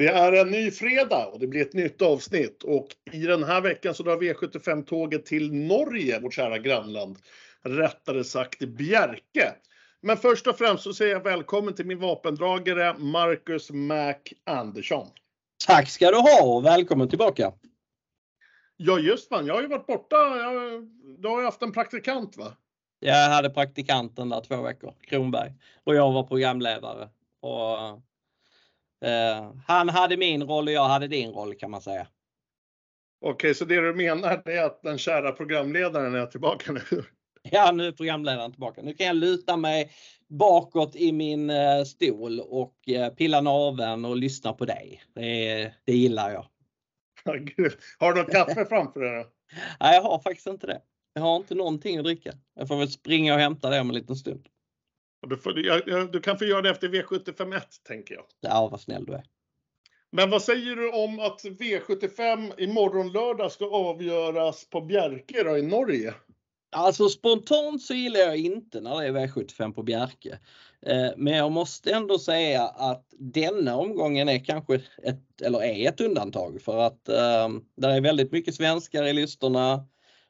Det är en ny fredag och det blir ett nytt avsnitt och i den här veckan så drar V75-tåget till Norge, vårt kära grannland. Rättare sagt Bjerke. Men först och främst så säger jag välkommen till min vapendragare Marcus Mac Andersson. Tack ska du ha och välkommen tillbaka. Ja just fan, jag har ju varit borta. Jag, du har ju haft en praktikant va? Jag hade praktikanten där två veckor, Kronberg. Och jag var programledare. Och, han hade min roll och jag hade din roll kan man säga. Okej, så det du menar är att den kära programledaren är tillbaka nu? Ja, nu är programledaren tillbaka. Nu kan jag luta mig bakåt i min eh, stol och eh, pilla naveln och lyssna på dig. Det, det gillar jag. har du något kaffe framför dig? Nej, jag har faktiskt inte det. Jag har inte någonting att dricka. Jag får väl springa och hämta det om en liten stund. Du, får, jag, du kan få göra det efter V751 tänker jag. Ja, vad snäll du är. Men vad säger du om att V75 imorgon lördag ska avgöras på Bjerke då, i Norge? Alltså spontant så gillar jag inte när det är V75 på Bjerke. Eh, men jag måste ändå säga att denna omgången är kanske ett, eller är ett undantag för att um, där är väldigt mycket svenskar i listorna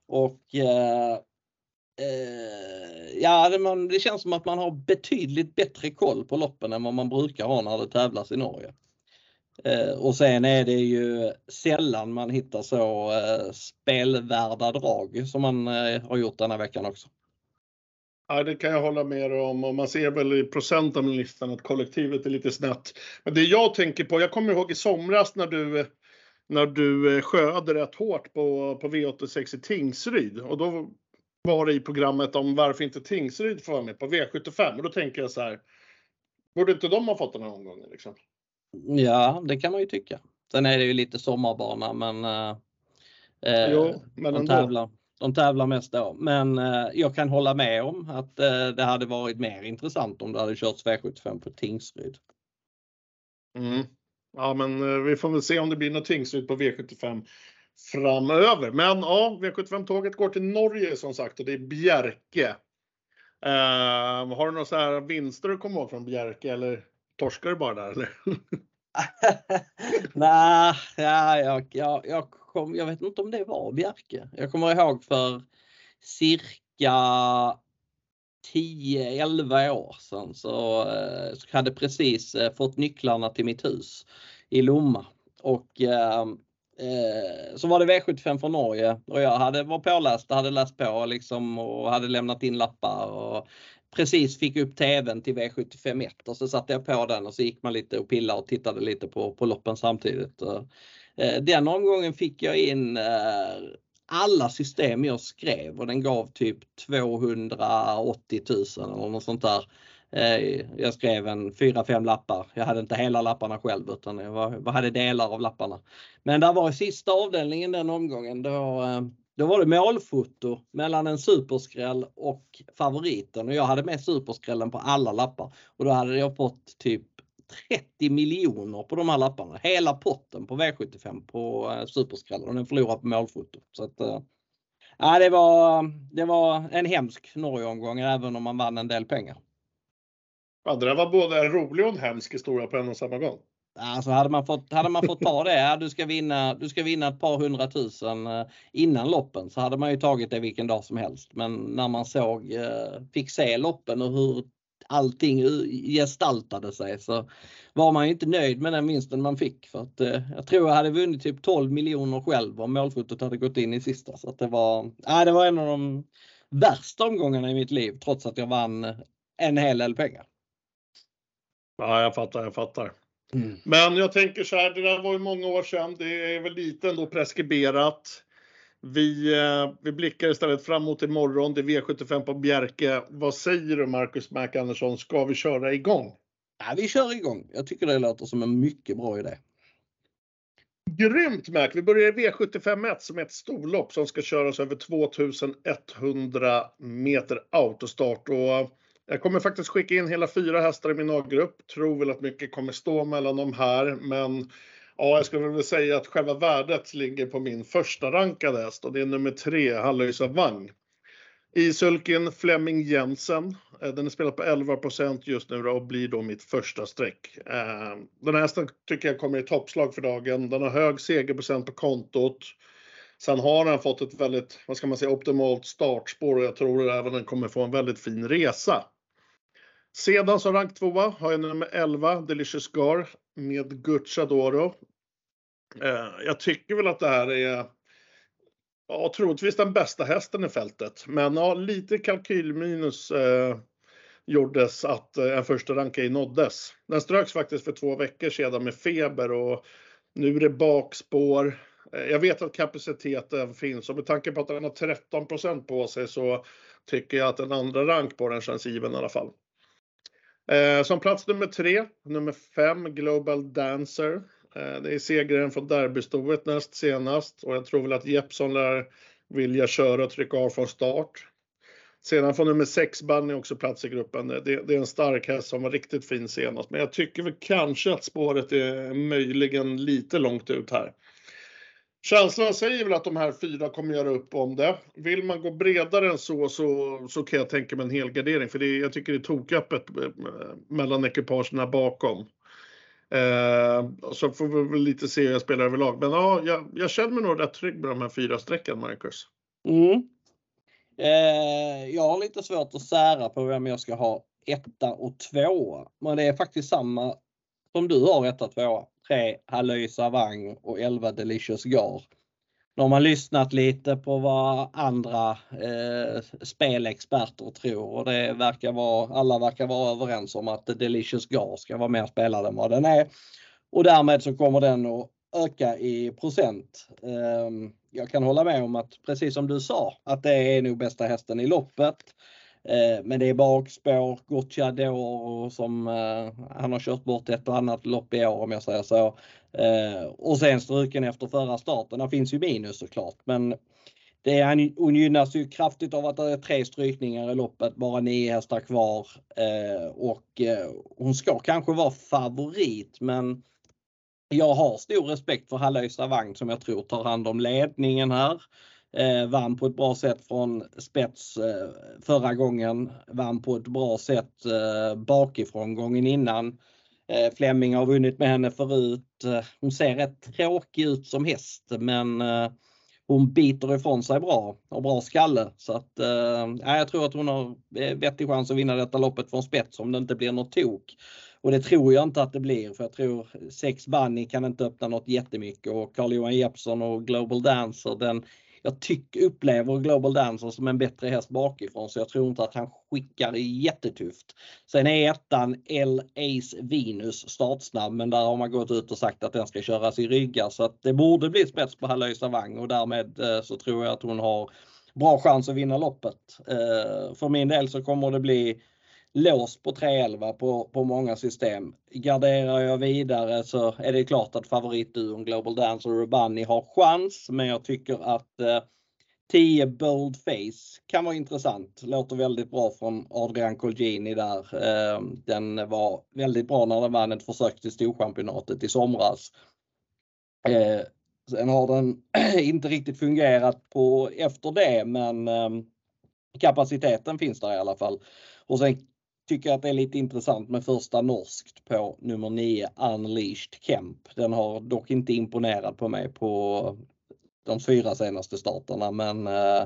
och uh, Eh, ja, det, man, det känns som att man har betydligt bättre koll på loppen än vad man brukar ha när det tävlas i Norge. Eh, och sen är det ju sällan man hittar så eh, spelvärda drag som man eh, har gjort denna veckan också. Ja, det kan jag hålla med om och man ser väl i procent av listan att kollektivet är lite snett. Men det jag tänker på, jag kommer ihåg i somras när du när du eh, sköade rätt hårt på, på V86 i Tingsryd och då var i programmet om varför inte Tingsryd får vara med på V75 och då tänker jag så här. Borde inte de ha fått den här omgången liksom? Ja, det kan man ju tycka. Sen är det ju lite sommarbana men. Eh, jo, men de tävlar, de tävlar mest då. Men eh, jag kan hålla med om att eh, det hade varit mer intressant om det hade körts V75 på Tingsryd. Mm. Ja, men eh, vi får väl se om det blir något Tingsryd på V75 framöver. Men ja, V75-tåget går till Norge som sagt och det är Bjerke. Uh, har du några så här vinster du kommer ihåg från Bjerke eller torskar du bara där eller? Nej, ja, jag, jag, jag, kom, jag vet inte om det var Bjerke. Jag kommer ihåg för cirka 10-11 år sedan så, eh, så hade precis eh, fått nycklarna till mitt hus i Lomma och eh, Eh, så var det V75 från Norge och jag hade, var påläst, hade läst på liksom och hade lämnat in lappar och precis fick upp TVn till V75 1 och så satte jag på den och så gick man lite och pillade och tittade lite på, på loppen samtidigt. Eh, den omgången fick jag in eh, alla system jag skrev och den gav typ 280 000 eller något sånt där. Eh, jag skrev en 4-5 lappar. Jag hade inte hela lapparna själv utan jag var, hade delar av lapparna. Men där var i sista avdelningen den omgången då, eh, då var det målfoto mellan en superskräll och favoriten och jag hade med superskrällen på alla lappar och då hade jag fått typ 30 miljoner på de här lapparna. Hela potten på V75 på eh, Superskrällen och den förlorade på målfoto. Så att, äh, det, var, det var en hemsk Norgeomgång även om man vann en del pengar. Ja, det var både en rolig och en hemsk historia på en och samma gång. Alltså hade man fått, hade man fått ta det, du ska, vinna, du ska vinna ett par hundratusen eh, innan loppen så hade man ju tagit det vilken dag som helst. Men när man såg, eh, fick se loppen och hur allting gestaltade sig så var man ju inte nöjd med den vinsten man fick. För att, eh, jag tror jag hade vunnit typ 12 miljoner själv om målfotot hade gått in i sista. Så att det, var, nej, det var en av de värsta omgångarna i mitt liv trots att jag vann en hel del pengar. Ja, jag fattar, jag fattar. Mm. Men jag tänker så här, det där var ju många år sedan. Det är väl lite ändå preskriberat. Vi, eh, vi blickar istället framåt imorgon. Det är V75 på Bjerke. Vad säger du Marcus Mac Andersson? Ska vi köra igång? Ja, vi kör igång. Jag tycker det låter som en mycket bra idé. Grymt Mac! Vi börjar i V751 som är ett storlopp som ska köras över 2100 meter autostart. Och jag kommer faktiskt skicka in hela fyra hästar i min A-grupp. Tror väl att mycket kommer stå mellan de här, men Ja, jag skulle väl säga att själva värdet ligger på min första rankade häst och det är nummer tre, Halloisa Vang. I sulken Flemming Jensen. Eh, den är spelad på 11% just nu och blir då mitt första streck. Eh, den här hästen tycker jag kommer i toppslag för dagen. Den har hög segerprocent på kontot. Sen har den fått ett väldigt, vad ska man säga, optimalt startspår och jag tror även den kommer få en väldigt fin resa. Sedan som rank tvåa har jag nummer 11, Delicious Gar med Gucciadoro. Eh, jag tycker väl att det här är ja, troligtvis den bästa hästen i fältet. Men ja, lite kalkylminus eh, gjordes att eh, en första rank ej nåddes. Den ströks faktiskt för två veckor sedan med feber och nu är det bakspår. Eh, jag vet att kapaciteten finns och med tanke på att den har 13% på sig så tycker jag att en andra rank på den känns given i alla fall. Eh, som plats nummer tre, nummer fem, Global Dancer. Eh, det är segraren från derbystoet näst senast och jag tror väl att Jeppson lär vilja köra och trycka av från start. Sedan får nummer 6 Bunny också plats i gruppen. Eh, det, det, är en stark häst som var riktigt fin senast, men jag tycker väl kanske att spåret är möjligen lite långt ut här. Känslan säger väl att de här fyra kommer göra upp om det. Vill man gå bredare än så så, så kan jag tänka mig en helgardering för det, jag tycker det är toköppet eh, mellan ekipagerna bakom. Eh, så får vi väl lite se hur jag spelar överlag. Men ja, jag, jag känner mig nog rätt trygg med de här fyra strecken, Marcus. Mm. Eh, jag har lite svårt att sära på vem jag ska ha etta och tvåa. Men det är faktiskt samma som du har etta och tvåa. 3 Halloy Savang och 11 Delicious Gar. Nu har man lyssnat lite på vad andra eh, spelexperter tror och det verkar vara, alla verkar vara överens om att Delicious Gar ska vara mer spelad än vad den är. Och därmed så kommer den att öka i procent. Eh, jag kan hålla med om att precis som du sa att det är nog bästa hästen i loppet. Eh, men det är bakspår, Gocciador som eh, han har kört bort ett och annat lopp i år om jag säger så. Eh, och sen struken efter förra starten. Det finns ju minus såklart men det är, hon gynnas ju kraftigt av att det är tre strykningar i loppet, bara nio hästar kvar. och hon ska kanske vara favorit men jag har stor respekt för Hallöjsa Vagn som jag tror tar hand om ledningen här. Eh, vann på ett bra sätt från spets eh, förra gången. Vann på ett bra sätt eh, bakifrån gången innan. Eh, Flemming har vunnit med henne förut. Eh, hon ser rätt tråkig ut som häst men eh, hon biter ifrån sig bra och bra skalle. Så att, eh, jag tror att hon har eh, vettig chans att vinna detta loppet från spets om det inte blir något tok. Och det tror jag inte att det blir för jag tror sex Bunny kan inte öppna något jättemycket och Carl-Johan Jeppsson och Global Dancer den jag tycker, upplever Global Dancer som en bättre häst bakifrån så jag tror inte att han skickar jättetufft. Sen är ettan L Ace Venus startsnabb men där har man gått ut och sagt att den ska köras i ryggar så att det borde bli spets på Hallöj Vang och därmed eh, så tror jag att hon har bra chans att vinna loppet. Eh, för min del så kommer det bli låst på 311 på, på många system. Garderar jag vidare så är det klart att favoritduon Global Dancer och Bunny har chans men jag tycker att eh, 10 Bold Face kan vara intressant. Låter väldigt bra från Adrian Colgjini där. Eh, den var väldigt bra när den vann ett försök till Storchampionatet i somras. Eh, sen har den inte riktigt fungerat på efter det men eh, kapaciteten finns där i alla fall. Och sen tycker att det är lite intressant med första norskt på nummer 9 Unleashed Kemp. Den har dock inte imponerat på mig på de fyra senaste starterna men eh,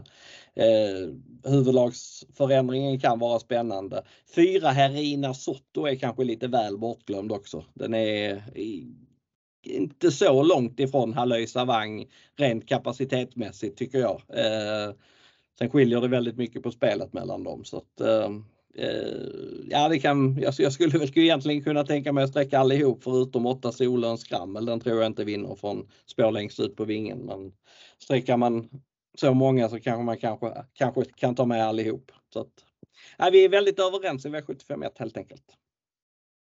eh, huvudlagsförändringen kan vara spännande. Fyra Herina Sotto är kanske lite väl bortglömd också. Den är i, inte så långt ifrån Hallöj Savang rent kapacitetsmässigt tycker jag. Eh, sen skiljer det väldigt mycket på spelet mellan dem så att eh, Eh, ja, det kan, jag, jag skulle väl egentligen kunna tänka mig att sträcka allihop förutom 8 Solöns Skrammel. Den tror jag inte vinner från spår längst ut på vingen. Men sträcker man så många så kanske man kanske, kanske kan ta med allihop. Så att, ja, vi är väldigt överens i V751 helt enkelt.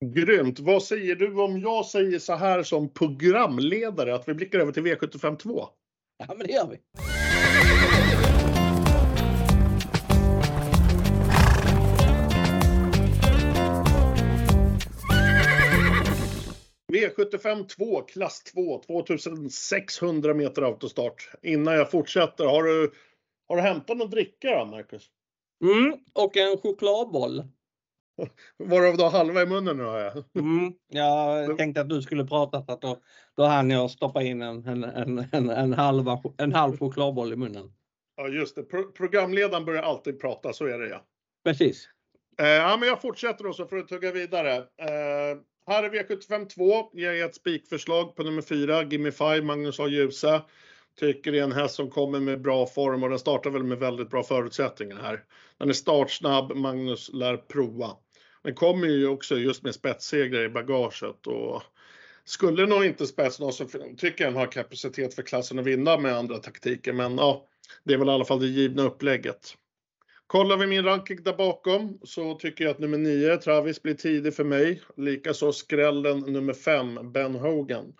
Grymt! Vad säger du om jag säger så här som programledare att vi blickar över till V75 2? Ja, men det gör vi. V75 2, klass 2, 2600 meter autostart. Innan jag fortsätter, har du, har du hämtat något dricka då, Marcus? Mm, och en chokladboll. Varav du har halva i munnen nu har jag. Mm, jag tänkte att du skulle prata så att då, då hann jag stoppa in en, en, en, en, en, halva, en halv chokladboll i munnen. Ja just det, Pro programledaren börjar alltid prata, så är det ja. Precis. Eh, ja men jag fortsätter då så får du tugga vidare. Eh, här är V75 2, ger ett spikförslag på nummer 4, Gimme 5, Magnus A. Djuse. Tycker det är en häst som kommer med bra form och den startar väl med väldigt bra förutsättningar här. Den är startsnabb, Magnus lär prova. Den kommer ju också just med spetssegrar i bagaget och skulle nog inte spetsen så tycker jag den har kapacitet för klassen att vinna med andra taktiker. Men ja, det är väl i alla fall det givna upplägget. Kollar vi min ranking där bakom så tycker jag att nummer 9, Travis, blir tidig för mig. Likaså skrällen nummer 5, Ben Hogan.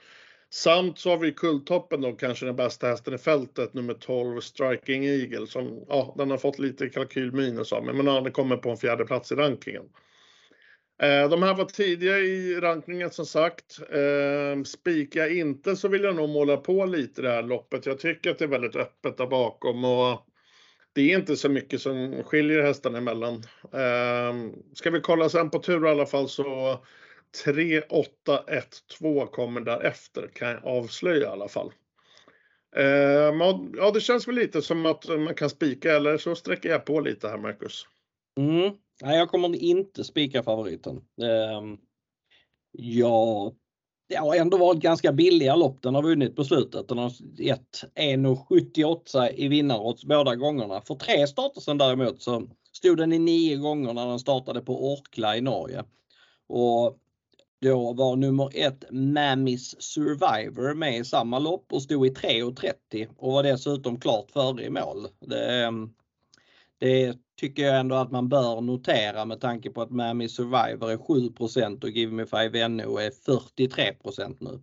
Samt så har vi kulltoppen då, kanske den bästa hästen i fältet, nummer 12, Striking Eagle, som, ja, den har fått lite kalkylminus av mig, men den kommer på en fjärde plats i rankingen. Eh, de här var tidiga i rankningen som sagt. Eh, spikar jag inte så vill jag nog måla på lite det här loppet. Jag tycker att det är väldigt öppet där bakom och det är inte så mycket som skiljer hästarna emellan. Eh, ska vi kolla sen på tur i alla fall så 3, 8, 1, 2 kommer därefter kan jag avslöja i alla fall. Ehm, ja, det känns väl lite som att man kan spika eller så sträcker jag på lite här Marcus. Mm. Nej, jag kommer inte spika favoriten. Um, ja, det har ändå varit ganska billiga lopp den har vunnit på slutet. Den har gett 1,78 i vinnarodds båda gångerna. För tre starter sedan däremot så stod den i nio gånger när den startade på Orkla i Norge. Och då var nummer ett Mammis Survivor med i samma lopp och stod i 3.30 och var dessutom klart före i mål. Det, ehm, det tycker jag ändå att man bör notera med tanke på att Mammy Survivor är 7% och Give Me 5 NO är 43% nu.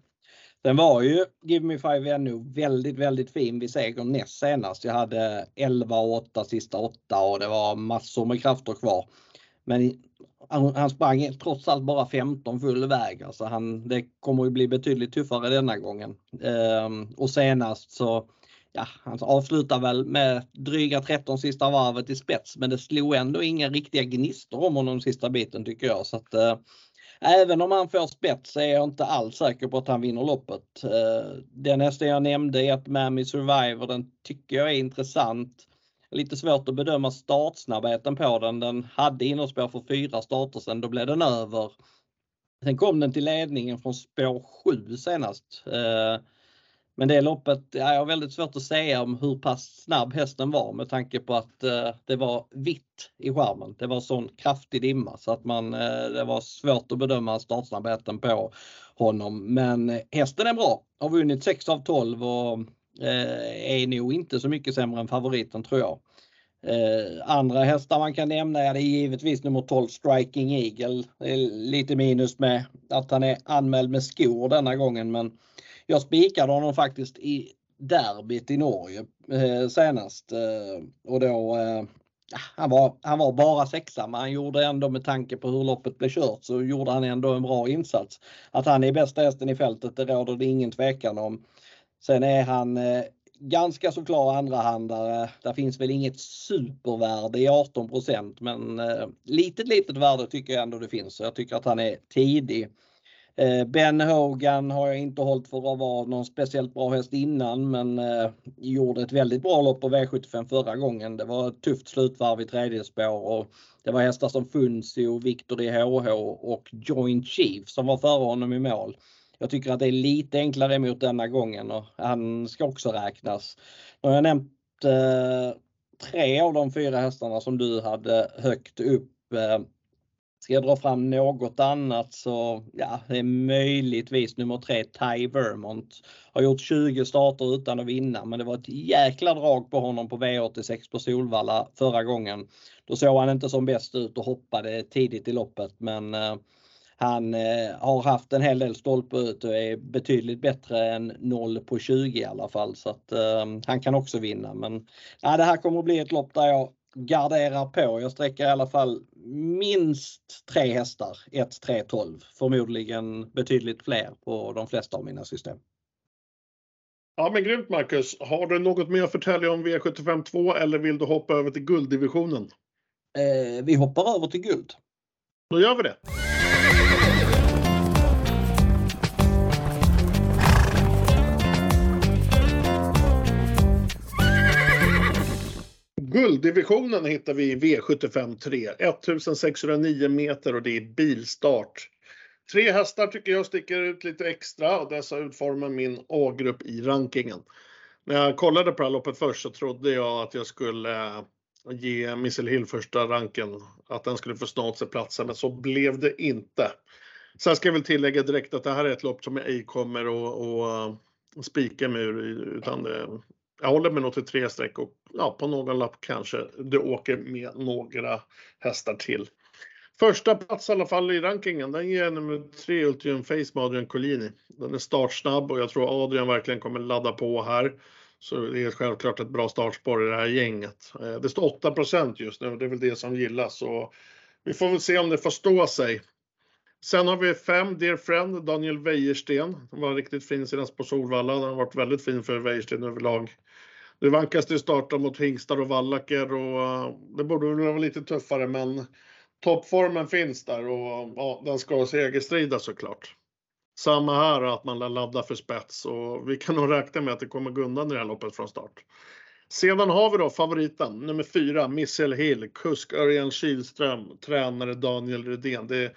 Sen var ju Give Me 5 NO väldigt, väldigt fin vid segern näst senast. Jag hade 11 och 8 sista 8 och det var massor med krafter kvar. Men han sprang trots allt bara 15 full väg. Alltså han, det kommer att bli betydligt tuffare denna gången. Ehm, och senast så ja, han avslutar väl med dryga 13 sista varvet i spets men det slog ändå inga riktiga gnistor om honom sista biten tycker jag. Så att, eh, även om han får spets är jag inte alls säker på att han vinner loppet. Eh, den hästen jag nämnde är att Mammy Survivor, den tycker jag är intressant. Lite svårt att bedöma startsnabbheten på den. Den hade innerspår för fyra starter sen, då blev den över. Sen kom den till ledningen från spår 7 senast. Eh, men det loppet, ja, jag har väldigt svårt att säga om hur pass snabb hästen var med tanke på att eh, det var vitt i skärmen. Det var sån kraftig dimma så att man, eh, det var svårt att bedöma startsnabbheten på honom. Men eh, hästen är bra, har vunnit 6 av 12 och eh, är nog inte så mycket sämre än favoriten tror jag. Eh, andra hästar man kan nämna är det givetvis nummer 12 Striking Eagle. lite minus med att han är anmäld med skor denna gången men jag spikade honom faktiskt i derbyt i Norge eh, senast eh, och då eh, han, var, han var bara sexa men han gjorde ändå med tanke på hur loppet blev kört så gjorde han ändå en bra insats. Att han är bästa hästen i fältet det råder det ingen tvekan om. Sen är han eh, ganska så klar andrahandare. Där finns väl inget supervärde i 18% men eh, litet litet värde tycker jag ändå det finns. Så jag tycker att han är tidig. Eh, ben Hogan har jag inte hållit för att vara någon speciellt bra häst innan men eh, gjorde ett väldigt bra lopp på V75 förra gången. Det var ett tufft slutvarv i tredje spår och det var hästar som Funzio, Victor i HH och Joint Chief som var före honom i mål. Jag tycker att det är lite enklare emot denna gången och han ska också räknas. Nu har jag nämnt eh, tre av de fyra hästarna som du hade högt upp. Eh, Ska jag dra fram något annat så ja, det är möjligtvis nummer tre Ty Vermont. Har gjort 20 starter utan att vinna men det var ett jäkla drag på honom på V86 på Solvalla förra gången. Då såg han inte som bäst ut och hoppade tidigt i loppet men eh, han eh, har haft en hel del stolpe ut och är betydligt bättre än 0 på 20 i alla fall så att eh, han kan också vinna men ja, det här kommer att bli ett lopp där jag garderar på. Jag sträcker i alla fall minst tre hästar, 1, 3, 12. Förmodligen betydligt fler på de flesta av mina system. Ja men grymt Marcus. Har du något mer att förtälja om V75 2 eller vill du hoppa över till gulddivisionen? Eh, vi hoppar över till guld. Då gör vi det. Gulddivisionen hittar vi i V75 3. 1609 meter och det är bilstart. Tre hästar tycker jag sticker ut lite extra och dessa utformar min A-grupp i rankingen. När jag kollade på det här loppet först så trodde jag att jag skulle eh, ge Missile Hill första ranken, att den skulle få snart sig platsen, men så blev det inte. Sen ska jag väl tillägga direkt att det här är ett lopp som jag ej kommer att eh, spika mig ur, utan det, jag håller mig nog till tre streck och ja, på någon lapp kanske det åker med några hästar till. Första plats i alla fall i rankingen, den ger nummer tre Ultium Face med Adrian Collini. Den är startsnabb och jag tror Adrian verkligen kommer ladda på här. Så det är självklart ett bra startspår i det här gänget. Eh, det står 8 just nu och det är väl det som gillas. Så vi får väl se om det får stå sig. Sen har vi fem Dear Friend, Daniel Wäjersten. Han var riktigt fin senast på Solvalla. Den har varit väldigt fin för Wäjersten överlag. Nu vankas det starta mot hingstar och vallacker och eh, det borde väl vara lite tuffare men toppformen finns där och ja, den ska segerstrida såklart. Samma här att man laddar för spets och vi kan nog räkna med att det kommer gå undan i det här loppet från start. Sedan har vi då favoriten nummer fyra, Missel Hill, kusk Örjan Kihlström, tränare Daniel Rydén. Det,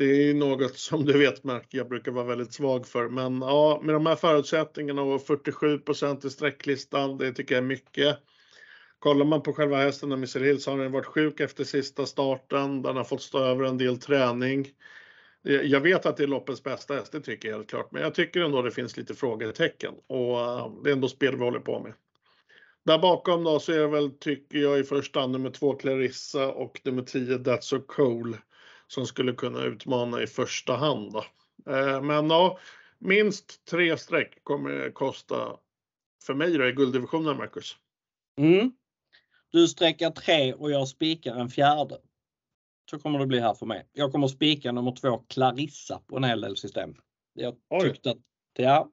det är något som du vet Mark, jag brukar vara väldigt svag för. Men ja, med de här förutsättningarna och 47% i sträcklistan, det tycker jag är mycket. Kollar man på själva hästen, Missile Hill, så har den varit sjuk efter sista starten. Den har fått stå över en del träning. Jag vet att det är loppets bästa häst, det tycker jag helt klart. Men jag tycker ändå det finns lite frågetecken och eh, det är ändå spel vi håller på med. Där bakom då så är det väl, tycker jag, i första hand nummer två Clarissa och nummer 10 That's So Cool som skulle kunna utmana i första hand. Då. Eh, men ja, minst tre streck kommer det kosta för mig då i gulddivisionen, Marcus. Mm. Du sträcker tre och jag spikar en fjärde. Så kommer det bli här för mig. Jag kommer spika nummer två Clarissa på en hel del system. Jag tyckte att, ja,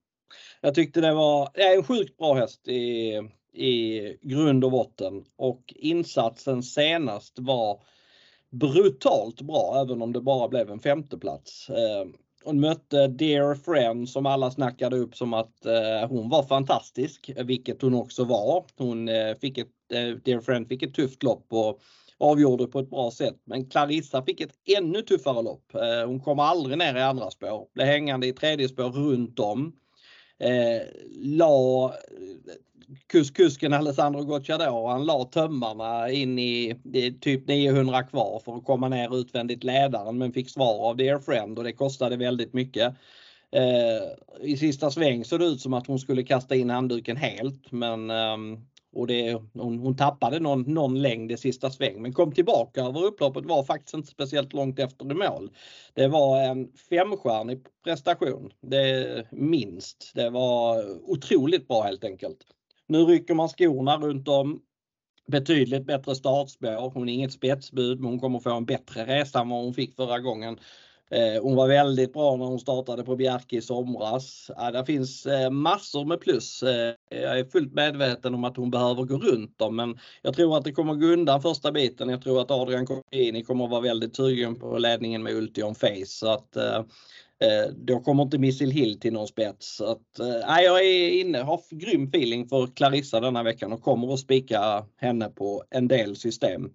jag tyckte det var ja, en sjukt bra häst i, i grund och botten och insatsen senast var brutalt bra även om det bara blev en femteplats. Eh, hon mötte Dear Friend som alla snackade upp som att eh, hon var fantastisk, vilket hon också var. Hon eh, fick ett, eh, Dear Friend fick ett tufft lopp och avgjorde på ett bra sätt. Men Clarissa fick ett ännu tuffare lopp. Eh, hon kom aldrig ner i andra spår, blev hängande i tredje spår runt om. Eh, la kus, kusken Alessandro Gocciador, han la tömmarna in i typ 900 kvar för att komma ner utvändigt ledaren men fick svar av Dear Friend och det kostade väldigt mycket. Eh, I sista sväng såg det ut som att hon skulle kasta in handduken helt men eh, och det, hon, hon tappade någon, någon längd i sista sväng men kom tillbaka över upploppet var faktiskt inte speciellt långt efter i mål. Det var en femstjärnig prestation, det minst. Det var otroligt bra helt enkelt. Nu rycker man skorna runt om. Betydligt bättre startspår. Hon är inget spetsbud men hon kommer få en bättre resa än vad hon fick förra gången. Eh, hon var väldigt bra när hon startade på Bjerke i somras. Ja, det finns eh, massor med plus. Eh, jag är fullt medveten om att hon behöver gå runt dem men jag tror att det kommer gå undan första biten. Jag tror att Adrian Corini kommer att vara väldigt sugen på ledningen med Ultion Face. Så att, då kommer inte Missil Hill till någon spets. Så att, jag är inne, har grym feeling för Clarissa denna veckan och kommer att spika henne på en del system.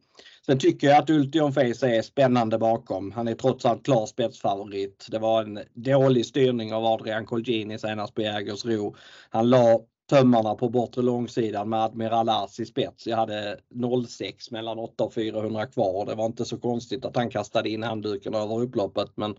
Sen tycker jag att Ultion Face är spännande bakom. Han är trots allt klar spetsfavorit. Det var en dålig styrning av Adrian Colgjini senast på Jägersro. Han la tömmarna på bortre långsidan med Admiral Ars i spets. Jag hade 06 mellan 8 och 400 kvar. Det var inte så konstigt att han kastade in handduken över upploppet men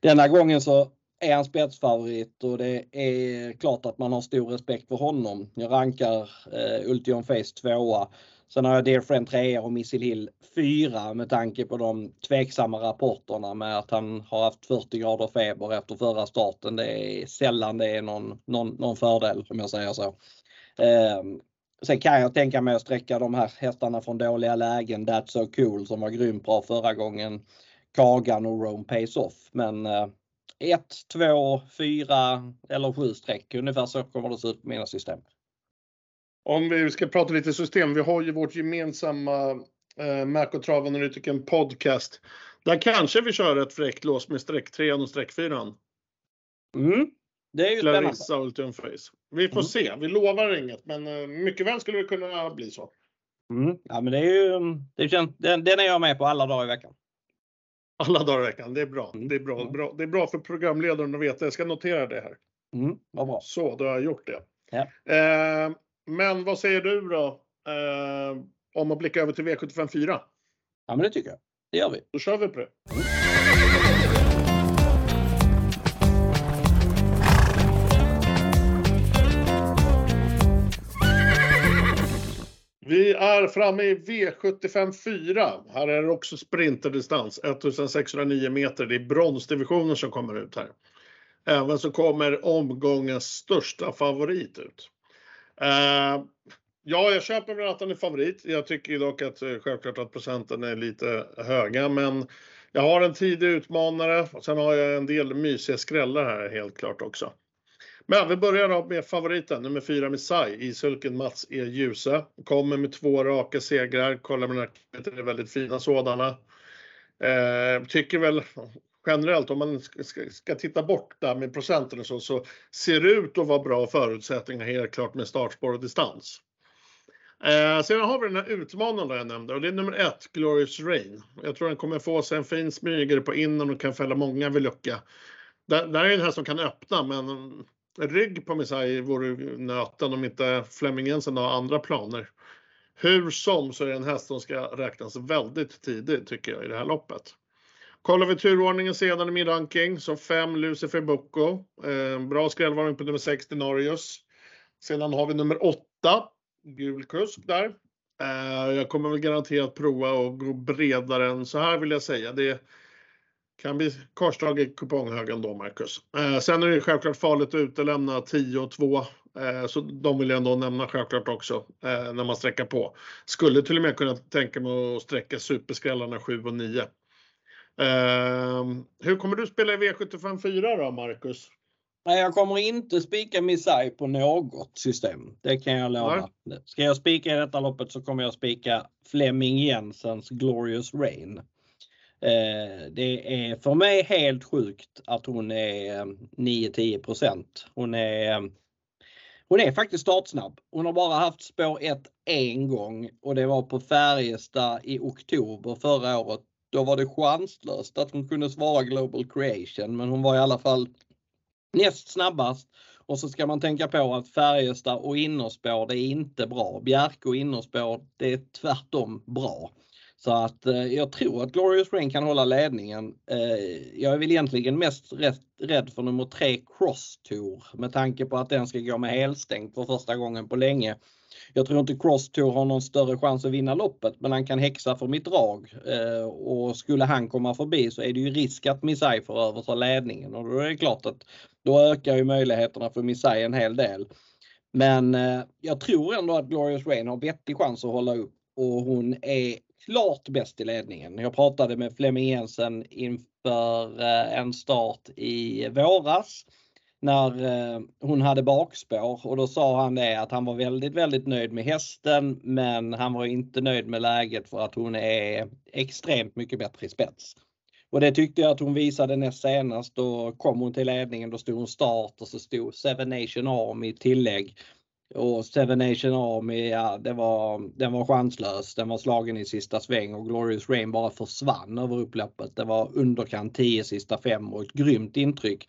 denna gången så är han spetsfavorit och det är klart att man har stor respekt för honom. Jag rankar eh, Ultion Face tvåa. Sen har jag Dear Friend 3 och Missile Hill 4 med tanke på de tveksamma rapporterna med att han har haft 40 grader feber efter förra starten. Det är sällan det är någon, någon, någon fördel om jag säger så. Eh, sen kan jag tänka mig att sträcka de här hästarna från dåliga lägen. That's so cool som var grymt bra förra gången. Kagan och Rome pays Off. Men 1, 2, 4 eller 7 streck. Ungefär så kommer det se ut på mina system. Om vi ska prata lite system. Vi har ju vårt gemensamma eh, Mac och Travanalytiken podcast. Där kanske vi kör ett fräckt lås med streck 3 och streck 4. Mm. Det är ju spännande. Clarissa Ultimate Face. Vi får Mm. se, vi lovar inget, men eh, mycket väl skulle det kunna bli så. Mm. Ja, men det är ju, det känns, den, den är jag med på alla dagar i veckan. Alla dagar i veckan, det är bra. Mm. Det är bra, Mm. bra. Det är bra för programledaren att veta. Jag ska notera det här. Mm. Vad bra. Så, då har jag gjort det. Ja. Eh, men vad säger du då? Eh, om att blicka över till V75 4? Ja, men det tycker jag. Det gör vi. Då kör vi på det. Vi är framme i V75 4. Här är det också sprinterdistans, 1609 meter. Det är bronsdivisionen som kommer ut här. Även så kommer omgångens största favorit ut. Uh, ja, jag köper väl att han är favorit. Jag tycker ju dock att eh, självklart att procenten är lite höga, men jag har en tidig utmanare och sen har jag en del mysiga skrällar här helt klart också. Men vi börjar då med favoriten, nummer fyra Missai, Isulken Mats E. Djuse. Kommer med två raka segrar, kollar med det är väldigt fina sådana. Eh, tycker väl generellt, om man ska, ska, titta bort där med procenten och så, så ser det ut att vara bra förutsättningar helt klart med startspår och distans. Eh, sedan har vi den här utmanaren jag nämnde och det är nummer ett, Glorious Rain. Jag tror den kommer få sig en fin smygare på innan och kan fälla många vid lucka. Där, där är den här som kan öppna men rygg på Messiah vore nöten om inte Flemming Jensen har andra planer. Hur som så är det en häst som ska räknas väldigt tidigt tycker jag i det här loppet. Kollar vi turordningen sedan i min ranking så 5 Lucifer Bocco. Eh, bra skrällvarning på nummer 6 Denarius. Sedan har vi nummer 8 Gul kusk där. Eh, jag kommer väl garanterat prova och gå bredare än så här vill jag säga. Det kan bli korsdrag i kuponghögen då Marcus. Eh, sen är det självklart farligt att utelämna 10 och 2. Eh, så de vill jag ändå nämna självklart också eh, när man sträcker på. Skulle till och med kunna tänka mig att sträcka superskrällarna 7 och 9. Ehm, hur kommer du spela i V75 4 då, Marcus? Nej, jag kommer inte spika Missai på något system. Det kan jag lova. Ska jag spika i detta loppet så kommer jag spika Flemming Jensens Glorious Rain. Eh, det är för mig helt sjukt att hon är 9-10 Hon är hon är faktiskt startsnabb. Hon har bara haft spår 1 en gång och det var på Färjestad i oktober förra året. Då var det chanslöst att hon kunde svara Global Creation men hon var i alla fall näst snabbast. Och så ska man tänka på att Färjestad och innerspår det är inte bra. Bjerke och innerspår det är tvärtom bra. Så att eh, jag tror att Glorious Rain kan hålla ledningen. Eh, jag är väl egentligen mest rätt, rädd för nummer tre Cross Tour med tanke på att den ska gå med helstängt för första gången på länge. Jag tror inte Cross Tour har någon större chans att vinna loppet men han kan häxa för mitt drag. Eh, och skulle han komma förbi så är det ju risk att Missai får överta ledningen och då är det klart att då ökar ju möjligheterna för Missai en hel del. Men eh, jag tror ändå att Glorious Rain har vettig chans att hålla upp och hon är klart bäst i ledningen. Jag pratade med Flemming Jensen inför eh, en start i våras när eh, hon hade bakspår och då sa han det att han var väldigt, väldigt nöjd med hästen men han var inte nöjd med läget för att hon är extremt mycket bättre i spets. Och det tyckte jag att hon visade näst senast. Då kom hon till ledningen, då stod hon start och så stod Seven Nation Army i tillägg. Och Seven Nation Army, ja, det var, den var chanslös. Den var slagen i sista sväng och Glorious Rain bara försvann över upploppet. Det var underkant 10 sista fem och ett grymt intryck.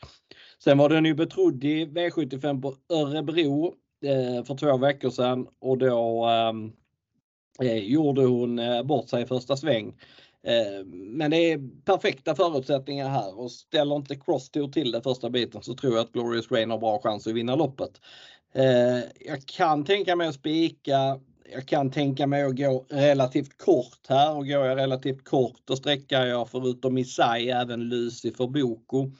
Sen var den ju betrodd i V75 på Örebro eh, för två veckor sedan och då eh, eh gjorde hon eh, bort sig i första sväng. Eh, men det är perfekta förutsättningar här och ställer inte Cross Tour till det första biten så tror jag att Glorious Rain har bra chans att vinna loppet. Eh, jag kan tänka mig att spika. Jag kan tänka mig att gå relativt kort här och går jag relativt kort då sträckar jag förutom Isai även Lucifer Boko.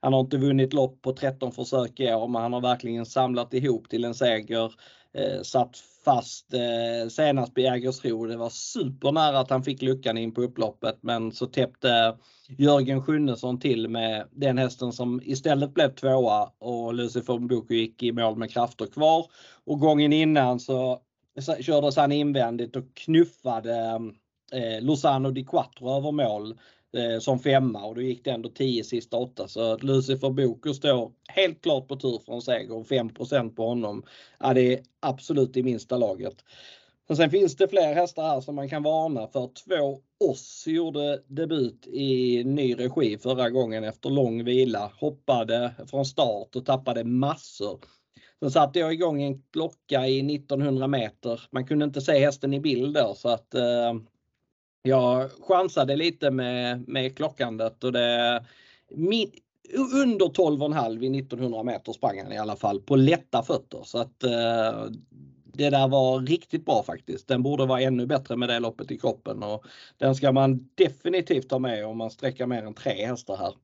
Han har inte vunnit lopp på 13 försök i år men han har verkligen samlat ihop till en seger. Eh, satt fast eh, senast på Jägersro. Det var supernära att han fick luckan in på upploppet men så täppte Jörgen Sjunnesson till med den hästen som istället blev tvåa och Lucifer Mbuku gick i mål med krafter kvar. Och gången innan så kördes han invändigt och knuffade eh, Lozano di Quattro över mål Eh, som femma och då gick det ändå 10 sista åtta så att Lucifer Bokus står helt klart på tur för en seger och 5% på honom. Ja, det är absolut i minsta laget. Men sen finns det fler hästar här som man kan varna för. Två Oss gjorde debut i ny regi förra gången efter lång vila. Hoppade från start och tappade massor. Sen satte jag igång en klocka i 1900 meter. Man kunde inte se hästen i bild då så att eh, jag chansade lite med, med klockandet och det min, under 12,5 i 1900 meter sprang han i alla fall på lätta fötter så att eh, det där var riktigt bra faktiskt. Den borde vara ännu bättre med det loppet i kroppen och den ska man definitivt ta med om man sträcker mer än tre hästar här.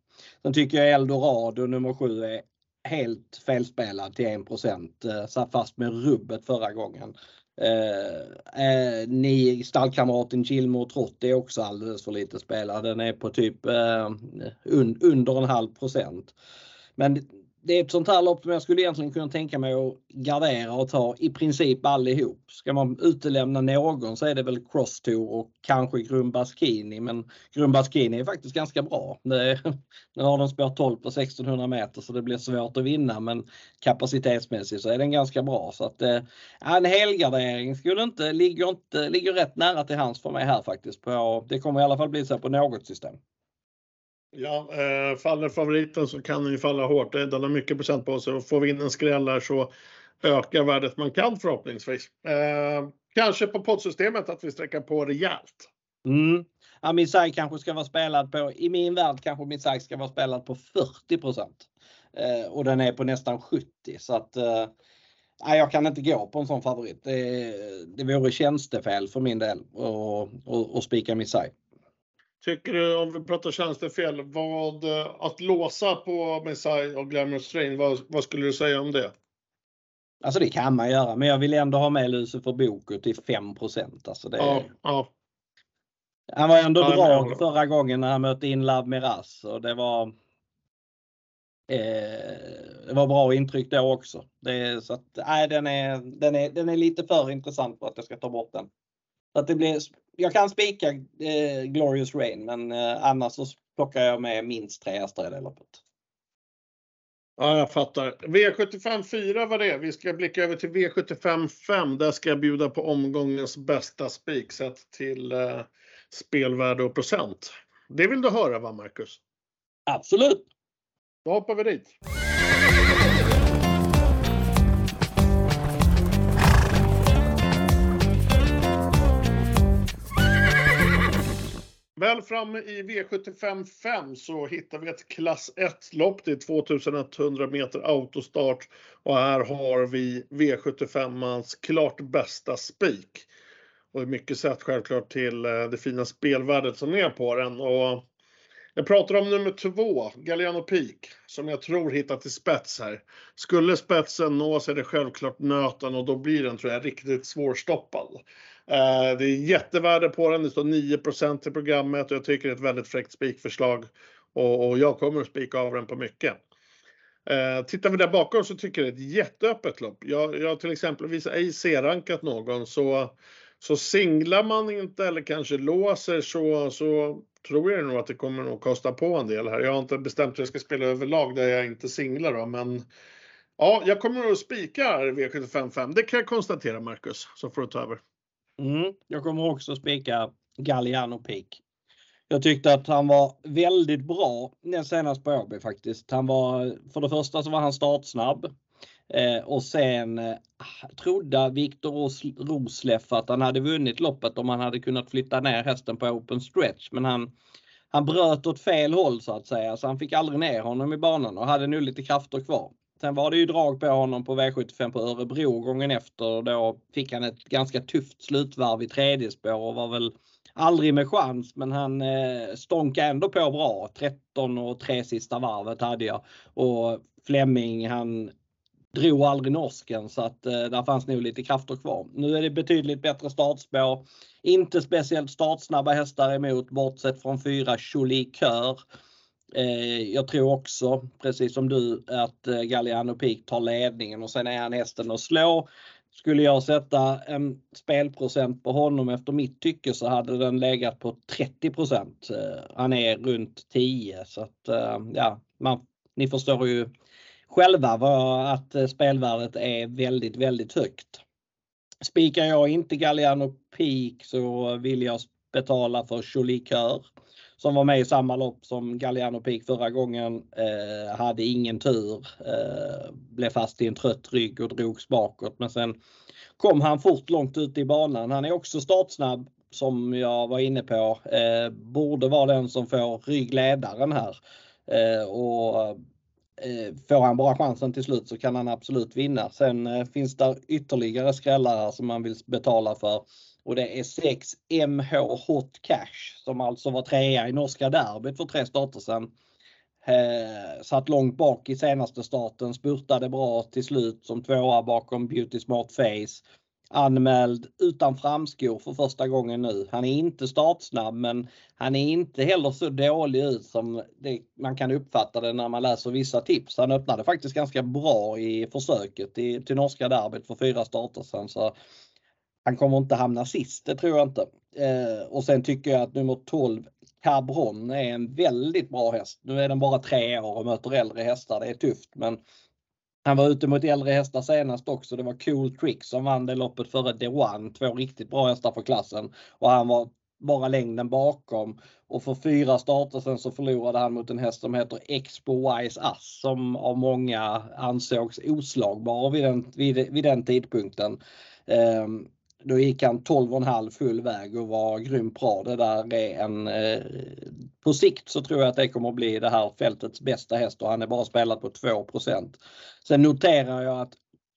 Sen tycker jag Eldorado nummer 7 är helt felspelad till 1 eh, Satt fast med rubbet förra gången. Eh, eh, ni stallkamraten Kilmo Trott är också alldeles för lite spelad. Den är på typ eh, un, under en halv procent. Men det är ett sånt här lopp som jag skulle egentligen kunna tänka mig att gardera och ta i princip allihop. Ska man utelämna någon så är det väl Cross Tour och kanske Grumbaskini men Grumbaskini är faktiskt ganska bra. Nu har den spår 12 på 1600 meter så det blir svårt att vinna men kapacitetsmässigt så är den ganska bra så att eh, en helgardering skulle inte, ligger, inte, ligger rätt nära till hands för mig här faktiskt. På, det kommer i alla fall bli så på något system. Ja, eh, faller favoriten så kan den ju falla hårt. Eh, den har mycket procent på sig och får vi in en skräll här så ökar värdet man kan förhoppningsvis. Eh, kanske på poddsystemet att vi sträcker på rejält. Mm. Ja, Misai kanske ska vara spelad på, i min värld kanske Misai ska vara spelad på 40 eh, och den är på nästan 70 så att eh, jag kan inte gå på en sån favorit. Det, det vore tjänstefel för min del att spika Misai. Tycker du, om vi pratar tjänstefel, vad, att låsa på Messiah och Glamorous Train, vad, vad, skulle du säga om det? Alltså det kan man göra, men jag vill ändå ha med Lucifer Boku till 5 Alltså det, ja, ja. Han var ändå ja, bra förra gången när han mötte in Love Miraz och det var eh, det var bra intryck då också. Det, så att, nej, den, är, den, är, den är lite för intressant för att jag ska ta bort den. Så att det blir jag kan spika eh, Glorious Rain men eh, annars så plockar jag med minst tre hästar i det loppet. Ja, jag fattar. V75 4 var det. Vi ska blicka över till V75 5. Där ska jag bjuda på omgångens bästa spik sett till eh, spelvärde och procent. Det vill du höra va, Marcus? Absolut. Då hoppar vi dit. Väl framme i V75 5 så hittar vi ett klass 1-lopp. Det är 2100 meter autostart och här har vi V75ans klart bästa spik. Och mycket sett självklart till eh, det fina spelvärdet som är på den. Och jag pratar om nummer två, Galliano Peak, som jag tror hittar till spets här. Skulle spetsen nås är det självklart nöten och då blir den, tror jag, riktigt svårstoppad. Eh, det är jättevärde på den. Det står 9% i programmet och jag tycker det är ett väldigt fräckt spikförslag. Och, och jag kommer att spika av den på mycket. Eh, tittar vi där bakom så tycker jag det är ett jätteöppet lopp. Jag, jag till exempel ej C-rankat någon så, så singlar man inte eller kanske låser så, så tror jag nog att det kommer att kosta på en del här. Jag har inte bestämt hur jag ska spela överlag där jag inte singlar då, men ja, jag kommer att spika V755. Det kan jag konstatera Marcus, så får du ta över. Mm, jag kommer också spika Galliano Peak. Jag tyckte att han var väldigt bra senast på Åby faktiskt. Han var, för det första så var han startsnabb. Eh, och sen eh, trodde Viktor Rosleff att han hade vunnit loppet om han hade kunnat flytta ner hästen på open stretch. Men han, han bröt åt fel håll så att säga, så han fick aldrig ner honom i banan och hade nu lite krafter kvar. Sen var det ju drag på honom på V75 på Örebro gången efter. Då fick han ett ganska tufft slutvarv i tredje spår och var väl aldrig med chans men han eh, stånkade ändå på bra. 13 och tre sista varvet hade jag. Och Flemming han drog aldrig norsken så att eh, där fanns nog lite krafter kvar. Nu är det betydligt bättre startspår. Inte speciellt startsnabba hästar emot bortsett från fyra Jolie Kör. Eh, jag tror också, precis som du, att eh, Galliano Peak tar ledningen och sen är han hästen att slå. Skulle jag sätta en spelprocent på honom efter mitt tycke så hade den legat på 30% eh, Han är runt 10 så att ja, man, ni förstår ju själva att spelvärdet är väldigt, väldigt högt. Spikar jag inte Galliano Peak så vill jag betala för Cholikör som var med i samma lopp som Galliano Peak förra gången. Eh, hade ingen tur. Eh, blev fast i en trött rygg och drogs bakåt. Men sen kom han fort långt ut i banan. Han är också startsnabb som jag var inne på. Eh, borde vara den som får ryggledaren här. Eh, och eh, Får han bara chansen till slut så kan han absolut vinna. Sen eh, finns det ytterligare skrällar som man vill betala för och det är 6 MH Hot Cash som alltså var trea i norska derbyt för tre starter sedan. Eh, satt långt bak i senaste starten, spurtade bra till slut som tvåa bakom Beauty Smart Face. Anmäld utan framskor för första gången nu. Han är inte startsnabb men han är inte heller så dålig ut som det, man kan uppfatta det när man läser vissa tips. Han öppnade faktiskt ganska bra i försöket i, till norska derbyt för fyra starter sedan. Så han kommer inte hamna sist, det tror jag inte. Eh, och sen tycker jag att nummer 12 Cabron är en väldigt bra häst. Nu är den bara tre år och möter äldre hästar. Det är tufft men han var ute mot äldre hästar senast också. Det var Cool Trick som vann det loppet före The One. Två riktigt bra hästar för klassen. Och han var bara längden bakom. Och för fyra starter sen så förlorade han mot en häst som heter Expo Wise Ass som av många ansågs oslagbar vid den, vid, vid den tidpunkten. Um, då gick han 12,5 full väg och var grymt bra. Det där är en, eh, på sikt så tror jag att det kommer att bli det här fältets bästa häst och han är bara spelat på 2% Sen noterar jag att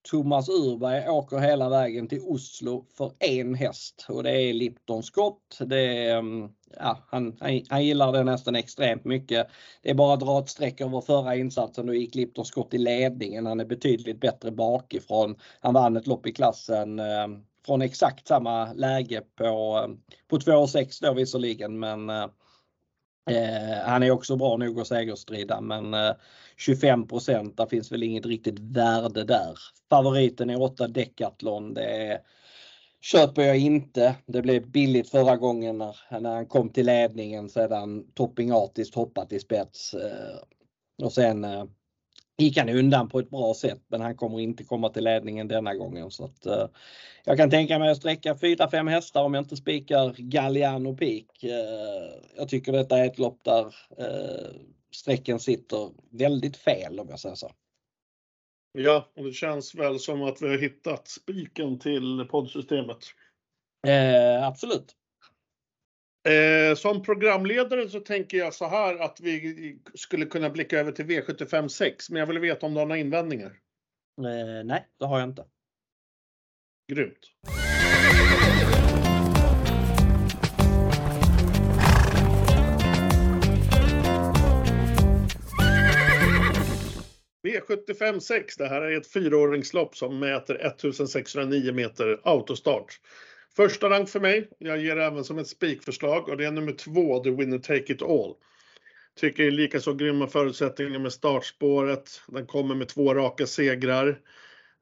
Thomas Urberg åker hela vägen till Oslo för en häst och det är Lipton Scott. Det är, mm, ja, han, han, gillar det nästan extremt mycket. Det är bara att dra ett streck över förra insatsen. Då gick Lipton Scott i ledningen. Han är betydligt bättre bakifrån. Han vann ett lopp i klassen eh, från exakt samma läge på, på 2,6 då visserligen men eh, han är också bra nog att segerstrida men eh, 25% där finns väl inget riktigt värde där. Favoriten är 8 Decathlon. Det är, köper jag inte. Det blev billigt förra gången när, när han kom till ledningen sedan Topping Artist hoppat i spets. Eh, och sen eh, gick han undan på ett bra sätt men han kommer inte komma till ledningen denna gången. Så att, eh, jag kan tänka mig att sträcka 4-5 hästar om jag inte spikar Galliano Peak. Eh, jag tycker detta är ett lopp där eh, strecken sitter väldigt fel om jag säger så. Ja, och det känns väl som att vi har hittat spiken till poddsystemet. Eh, absolut. Eh, som programledare så tänker jag så här att vi skulle kunna blicka över till V75 6, men jag vill veta om du har några invändningar? Eh, nej, det har jag inte. Grymt. V75 6, det här är ett fyraåringslopp som mäter 1609 meter autostart. Första rank för mig. Jag ger även som ett spikförslag och det är nummer två, The Winner Take It All. Tycker det är lika så grymma förutsättningar med startspåret. Den kommer med två raka segrar.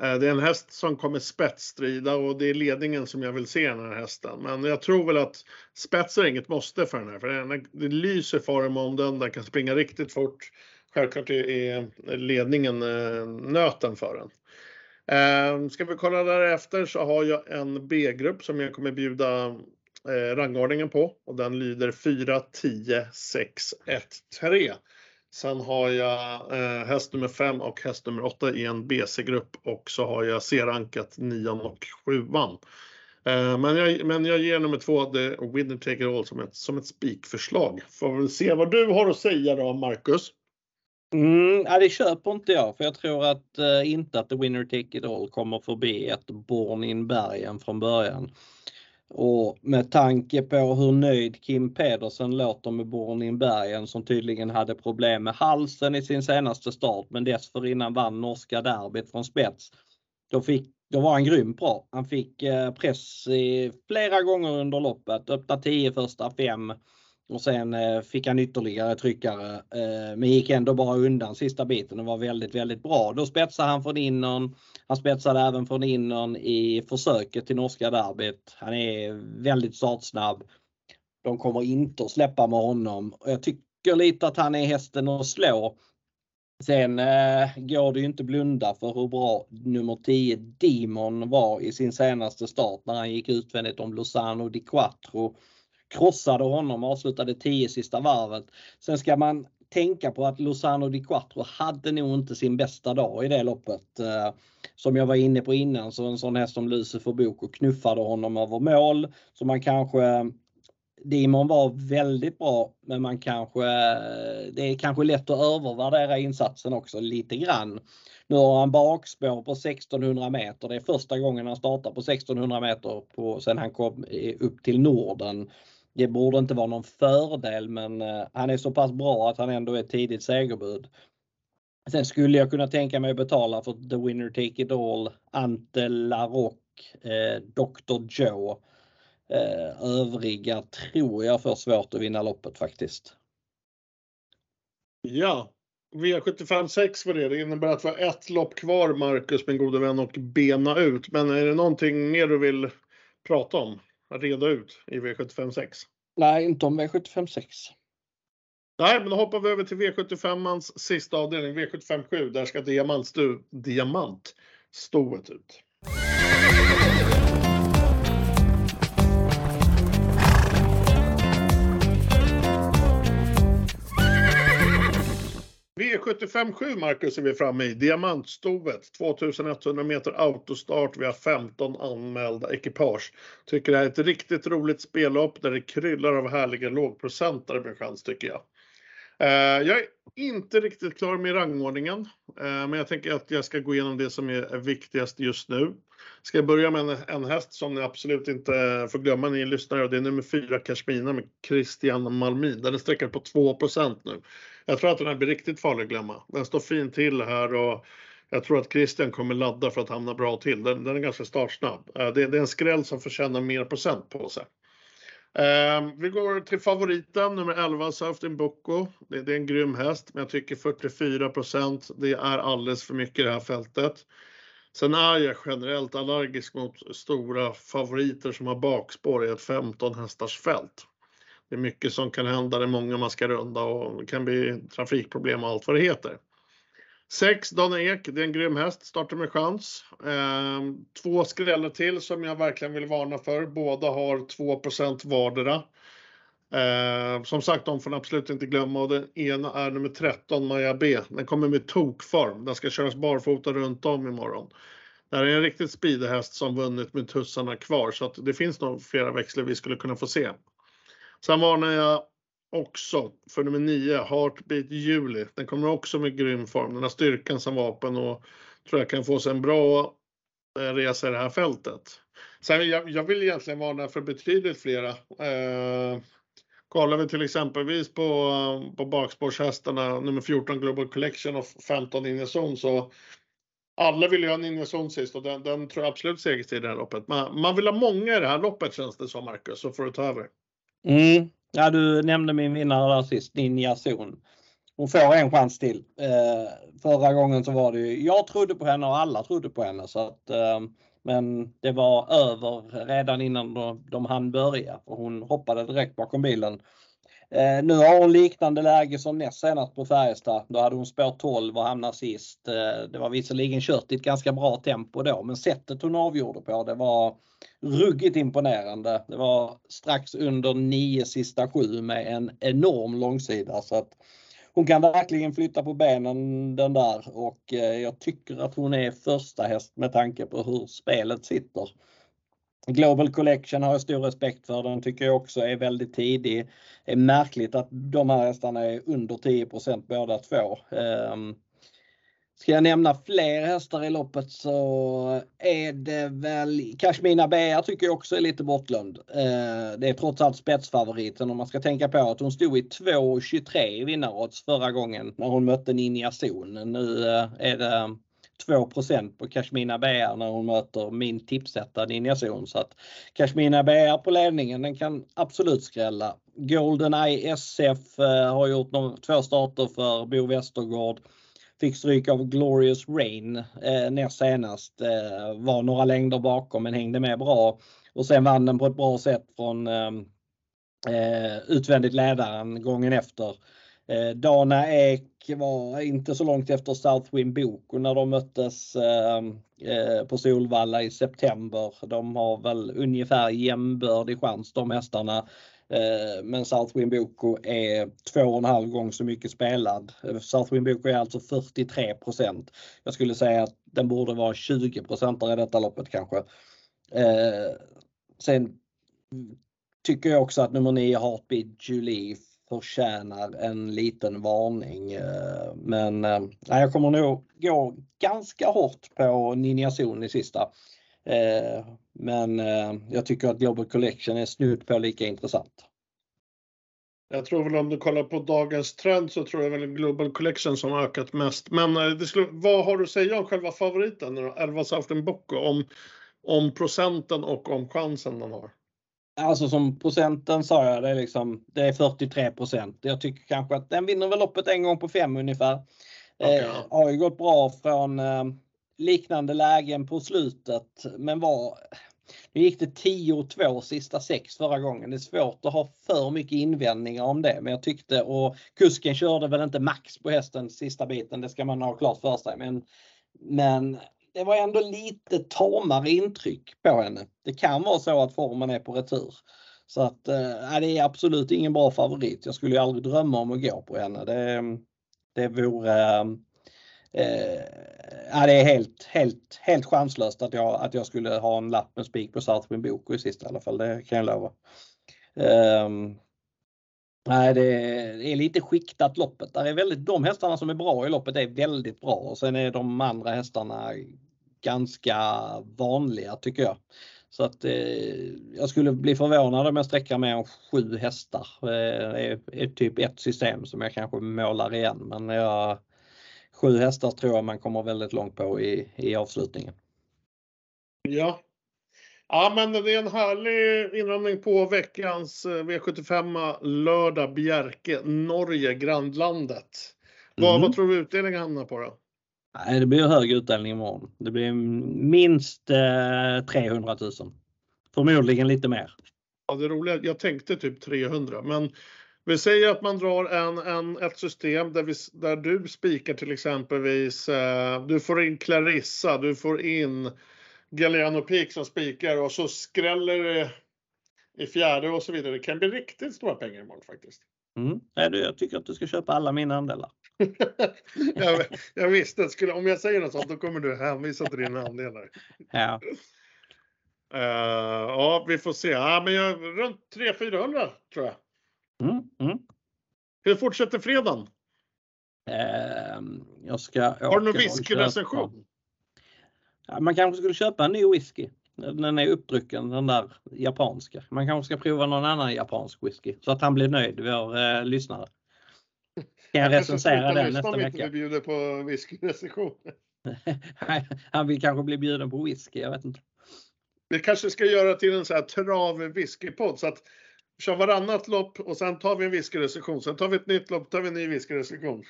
Eh, det är en häst som kommer spetsstrida och det är ledningen som jag vill se den här hästen. Men jag tror väl att spets är inget måste för den här. För den, det lyser form om den, den kan springa riktigt fort. Självklart är ledningen eh, nöten för den. Eh, ska vi kolla därefter så har jag en B-grupp som jag kommer bjuda eh, rangordningen på och den lyder 4, 10, 6, 1, 3. Sen har jag eh, häst nummer 5 och häst nummer 8 i en BC-grupp och så har jag C-rankat 9 och 7. Eh, men, jag, men jag ger nummer 2 The Winner Take It All som ett, som ett spikförslag. Får väl se vad du har att säga då, Marcus. Mm, ja, det köper inte jag för jag tror att eh, inte att The Winner Take It All kommer förbi ett Born in Bergen från början. Och med tanke på hur nöjd Kim Pedersen låter med Born in Bergen som tydligen hade problem med halsen i sin senaste start men dessförinnan vann norska derbyt från spets. Då, fick, då var han grymt bra. Han fick eh, press i, flera gånger under loppet, öppna 10 första fem och sen eh, fick han ytterligare tryckare eh, men gick ändå bara undan sista biten och var väldigt, väldigt bra. Då spetsade han från innern. Han spetsade även från innern i försöket till norska derbyt. Han är väldigt startsnabb. De kommer inte att släppa med honom och jag tycker lite att han är hästen att slå. Sen eh, går det ju inte blunda för hur bra nummer 10 Demon var i sin senaste start när han gick utvändigt om Lozano di Quattro krossade honom och avslutade 10 sista varvet. Sen ska man tänka på att Lozano di Quattro hade nog inte sin bästa dag i det loppet. Eh, som jag var inne på innan så en sån häst som Lucifer Boko knuffade honom över mål. Så man kanske Dimon var väldigt bra men man kanske, det är kanske lätt att övervärdera insatsen också lite grann. Nu har han bakspår på 1600 meter. Det är första gången han startar på 1600 meter på, sen han kom upp till Norden det borde inte vara någon fördel men eh, han är så pass bra att han ändå är tidigt segerbud. Sen skulle jag kunna tänka mig att betala för The Winner Take It All, Ante Larock, eh, Dr. Joe. Eh, övriga tror jag får svårt att vinna loppet faktiskt. Ja, V75 6 var det. Det innebär att vi har ett lopp kvar Marcus, min gode vän, och bena ut. Men är det någonting mer du vill prata om? Reda ut i V75 6? Nej, inte om V75 6. Nej, men då hoppar vi över till V75ans sista avdelning, V75 7. Där ska diamantstoet diamant ut. V75 Marcus är vi framme i. Diamantstovet 2100 meter autostart. Vi har 15 anmälda ekipage. Tycker det här är ett riktigt roligt spellopp där det kryllar av härliga lågprocentare med chans tycker jag. Eh, jag är inte riktigt klar med rangordningen, eh, men jag tänker att jag ska gå igenom det som är viktigast just nu. Ska jag börja med en, en häst som ni absolut inte får glömma ni lyssnare och det är nummer 4 Kashmina med Christian Malmin. Den är sträckad på 2% nu. Jag tror att den här blir riktigt farlig att glömma. Den står fint till här och jag tror att Christian kommer ladda för att hamna bra till. Den, den är ganska startsnabb. Eh, det, det är en skräll som förtjänar mer procent på sig. Eh, vi går till favoriten, nummer 11, Surfing Bocco. Det, det, är en grym häst, men jag tycker 44 procent, det är alldeles för mycket i det här fältet. Sen är jag generellt allergisk mot stora favoriter som har bakspår i ett 15 hästars fält. Det är mycket som kan hända, det är många man ska runda och det kan bli trafikproblem och allt vad det heter. 6 Dana Ek, det är en grym häst, startar med chans. Eh, två skrällar till som jag verkligen vill varna för. Båda har 2 vardera. Eh, som sagt, de får ni absolut inte glömma och den ena är nummer 13, Maja B. Den kommer med tokform. Den ska köras barfota runt om imorgon. Det här är en riktigt speedhäst som vunnit med tussarna kvar så att det finns nog flera växlar vi skulle kunna få se. Sen varnar jag också för nummer 9, Heartbeat Juli. Den kommer också med grym form. Den har styrkan som vapen och tror jag kan få sig en bra eh, resa i det här fältet. Sen jag, jag vill egentligen varna för betydligt flera. Eh, kollar vi till exempelvis på, på bakspårshästarna, nummer 14 Global Collection och 15 Inneson så alla vill ju ha en Inneson sist och den, den tror jag absolut segerstid i det här loppet. Man, man vill ha många i det här loppet känns det som Marcus, så får du ta över. Mm. Ja, du nämnde min vinnare där sist, Ninja Zon. Hon får en chans till. Eh, förra gången så var det ju, jag trodde på henne och alla trodde på henne så att eh, men det var över redan innan de, de hann börja och hon hoppade direkt bakom bilen. Eh, nu har hon liknande läge som näst senast på Färjestad. Då hade hon spår 12 och hamnade sist. Eh, det var visserligen kört i ett ganska bra tempo då men sättet hon avgjorde på det var ruggigt imponerande. Det var strax under 9 sista 7 med en enorm långsida så att hon kan verkligen flytta på benen den där och eh, jag tycker att hon är första häst med tanke på hur spelet sitter. Global Collection har jag stor respekt för. Den tycker jag också är väldigt tidig. Det är märkligt att de här hästarna är under 10 båda två. Ehm, ska jag nämna fler hästar i loppet så är det väl Kashmina Bea tycker jag också är lite bortglömd. Ehm, det är trots allt spetsfavoriten om man ska tänka på att hon stod i 2,23 i vinnarodds förra gången när hon mötte Ninja Zon. Nu eh, är det 2% på Kashmina BR när hon möter min tipsetta Ninja Zon. Så att Kashmina BR på ledningen den kan absolut skrälla. Goldeneye SF eh, har gjort några, två starter för Bo Westergård. Fick stryk av Glorious Rain eh, näst senast. Eh, var några längder bakom men hängde med bra. Och sen vann den på ett bra sätt från eh, eh utvändigt ledaren gången efter. Eh, Dana Ek var inte så långt efter Southwind Boko när de möttes ehm, eh, på Solvalla i september. De har väl ungefär jämbördig chans de hästarna. Eh, men Southwind Boko är två och en halv gång så mycket spelad. Eh, Southwind Boko är alltså 43% Jag skulle säga att den borde vara 20 i detta loppet kanske. Eh, sen tycker jag också att nummer 9 Heartbeat Julie förtjänar en liten varning. Eh, men eh, nej, jag kommer nog gå ganska hårt på Ninja i sista. Eh, men jag tycker att Global Collection är snudd på lika intressant. Jag tror väl om du kollar på dagens trend så tror jag väl Global Collection som har ökat mest. Men det skulle, vad har du att säga om själva favoriten, 11 Southern Bocco, om, om procenten och om chansen den har? Alltså som procenten sa jag, det är, liksom, det är 43 procent. Jag tycker kanske att den vinner väl loppet en gång på fem ungefär. Okay. Eh, har ju gått bra från eh, liknande lägen på slutet men var nu gick det 10-2 sista sex förra gången. Det är svårt att ha för mycket invändningar om det men jag tyckte och kusken körde väl inte max på hästen sista biten, det ska man ha klart för sig. Men, men det var ändå lite tamare intryck på henne. Det kan vara så att formen är på retur. Så att eh, det är absolut ingen bra favorit. Jag skulle ju aldrig drömma om att gå på henne. Det, det vore Eh, eh det är helt, helt, helt chanslöst att jag, att jag skulle ha en lapp med spik på Southwind Boko i sista i alla fall. Det kan jag lova. Um, Nej, det är lite skiktat loppet. Där är väldigt, de hästarna som är bra i loppet är väldigt bra och sen är de andra hästarna ganska vanliga tycker jag. Så att eh, jag skulle bli förvånad om jag sträcker med om sju hästar. Eh, det är, är, typ ett system som jag kanske målar igen men jag, sju hästar tror jag man kommer väldigt långt på i, i avslutningen. Ja, Ja, men det är en härlig inramning på veckans eh, V75 lördag Bjerke, Norge, grannlandet. Mm. Vad, vad tror du utdelningen hamnar på då? Nej, det blir hög utdelning imorgon. Det blir minst eh, 300 000. Förmodligen lite mer. Ja, det roliga, jag tänkte typ 300, men vi säger att man drar en, en, ett system där, vi, där du spikar till exempelvis, eh, du får in Clarissa, du får in Galliano Peak som spikar och så skräller det i fjärde och så vidare. Det kan bli riktigt stora pengar imorgon faktiskt. Mm. Jag tycker att du ska köpa alla mina andelar. jag, jag visste att om jag säger något sånt då kommer du hänvisa till dina andelar. Ja. Uh, ja, vi får se. Ja, men jag, runt 300-400 tror jag. Mm, mm. Hur fortsätter fredagen? Uh, jag ska Har du någon whiskyrecension? Man kanske skulle köpa en ny whisky. Den är uppdrucken, den där japanska. Man kanske ska prova någon annan japansk whisky så att han blir nöjd, vår eh, lyssnare. Kan jag recensera den nästa vecka? Han bjuder på whiskyrecension. han vill kanske bli bjuden på whisky, jag vet inte. Vi kanske ska göra till en så här trav whiskypodd så att kör varannat lopp och sen tar vi en whiskyrecension. Sen tar vi ett nytt lopp, tar vi en ny whiskyrecension.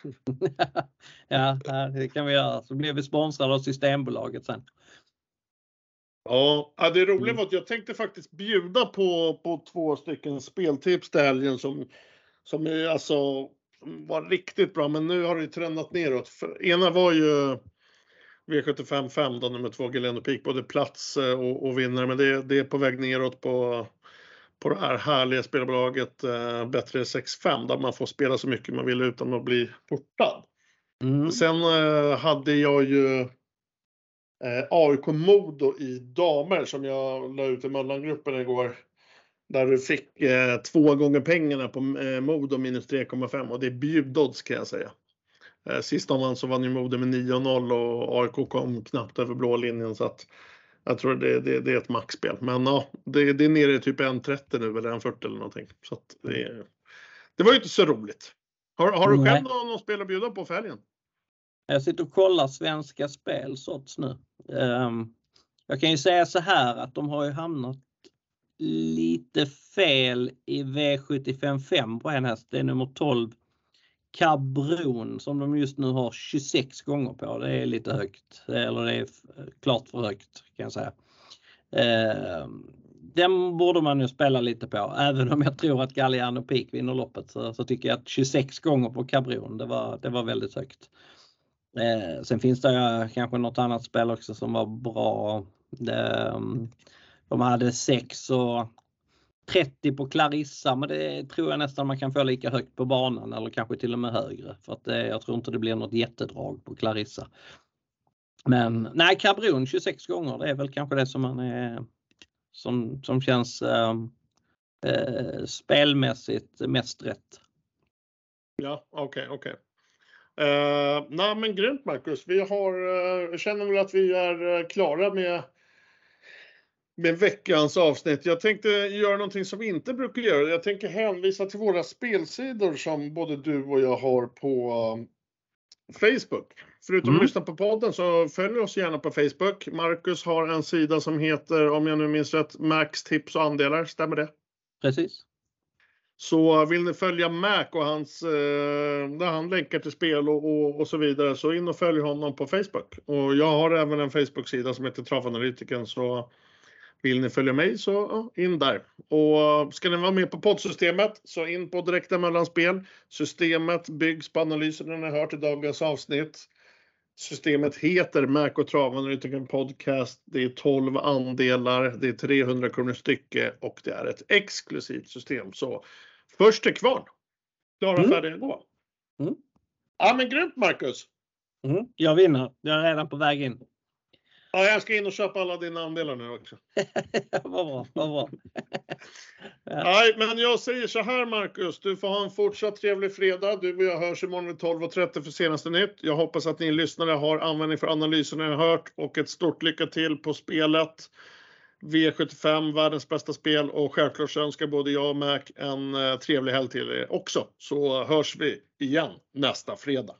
ja, det kan vi göra. Så blir vi sponsrade av Systembolaget sen. Ja, det roliga var att jag tänkte faktiskt bjuda på, på två stycken speltips till helgen som, som är alltså var riktigt bra, men nu har det trendat neråt. För ena var ju V75 5 då, nummer två Galeno Peak, både plats eh, och, och vinnare, men det, det är på väg neråt på på det här härliga spelbolaget eh, Bättre 6-5 där man får spela så mycket man vill utan att bli portad. Mm. Sen eh, hade jag ju eh, AIK Modo i damer som jag la ut i mellangruppen igår. Där du fick eh, två gånger pengarna på eh, Modo minus 3,5 och det är bjudodds kan jag säga. Eh, sist om så vann ju Modo med 9-0 och AIK kom knappt över blå linjen så att jag tror det, det, det är ett maxspel. Men ja, det, det är nere i typ 1.30 nu eller 1.40 eller någonting. Så det, det var ju inte så roligt. Har, har du själv någon, någon spel att bjuda på för helgen? Jag sitter och kollar Svenska Spels odds nu. Um, jag kan ju säga så här att de har ju hamnat lite fel i V755 på en häst. Det är nummer 12 Cabron som de just nu har 26 gånger på. Det är lite högt. Eller det är klart för högt kan jag säga. Eh, den borde man ju spela lite på. Även om jag tror att Galliano Peak vinner loppet så, så, tycker jag att 26 gånger på Cabron, det var, det var väldigt högt. Eh, sen finns det kanske något annat spel också som var bra. De, ehm, de hade 6 och 30 på Clarissa men det tror jag nästan man kan få lika högt på banan eller kanske till och med högre. För att det, jag tror inte det blir något jättedrag på Clarissa. Men nej, Cabron 26 gånger det är väl kanske det som man är som, som känns eh, eh, spelmässigt mest rätt. Ja, okej, okay, okej. Okay. Uh, nej men grymt Marcus. Vi har, uh, känner väl att vi är uh, klara med, med veckans avsnitt. Jag tänkte göra någonting som vi inte brukar göra. Jag tänker hänvisa till våra spelsidor som både du och jag har på Facebook. Förutom mm. att lyssna på podden så följ oss gärna på Facebook. Marcus har en sida som heter, om jag nu minns rätt, Max tips och andelar. Stämmer det? Precis. Så vill ni följa Mac och hans, eh, där han länkar till spel och, och, och, så vidare, så in och följ honom på Facebook. Och jag har även en Facebook-sida som heter Travanalytiken, så vill ni följa mig så in där. Och ska ni vara med på poddsystemet så in på direkta mellanspel. Systemet byggs på analysen ni har hört i dagens avsnitt. Systemet heter Mac och Travanalytiken Podcast. Det är 12 andelar, det är 300 kronor stycke och det är ett exklusivt system. Så först till kvarn. Klara, mm. färdiga, gå. Mm. Ja men grymt Marcus! Mm. Jag vinner. Jag är redan på väg in. Ja, jag ska in och köpa alla dina andelar nu också. vad bra, vad bra. ja. Nej, men jag säger så här Marcus, du får ha en fortsatt trevlig fredag. Du och jag hörs imorgon 12.30 för senaste nytt. Jag hoppas att ni lyssnare har användning för analyserna jag hört och ett stort lycka till på spelet. V75, världens bästa spel och självklart så önskar både jag och Mac en eh, trevlig helg till er också. Så hörs vi igen nästa fredag.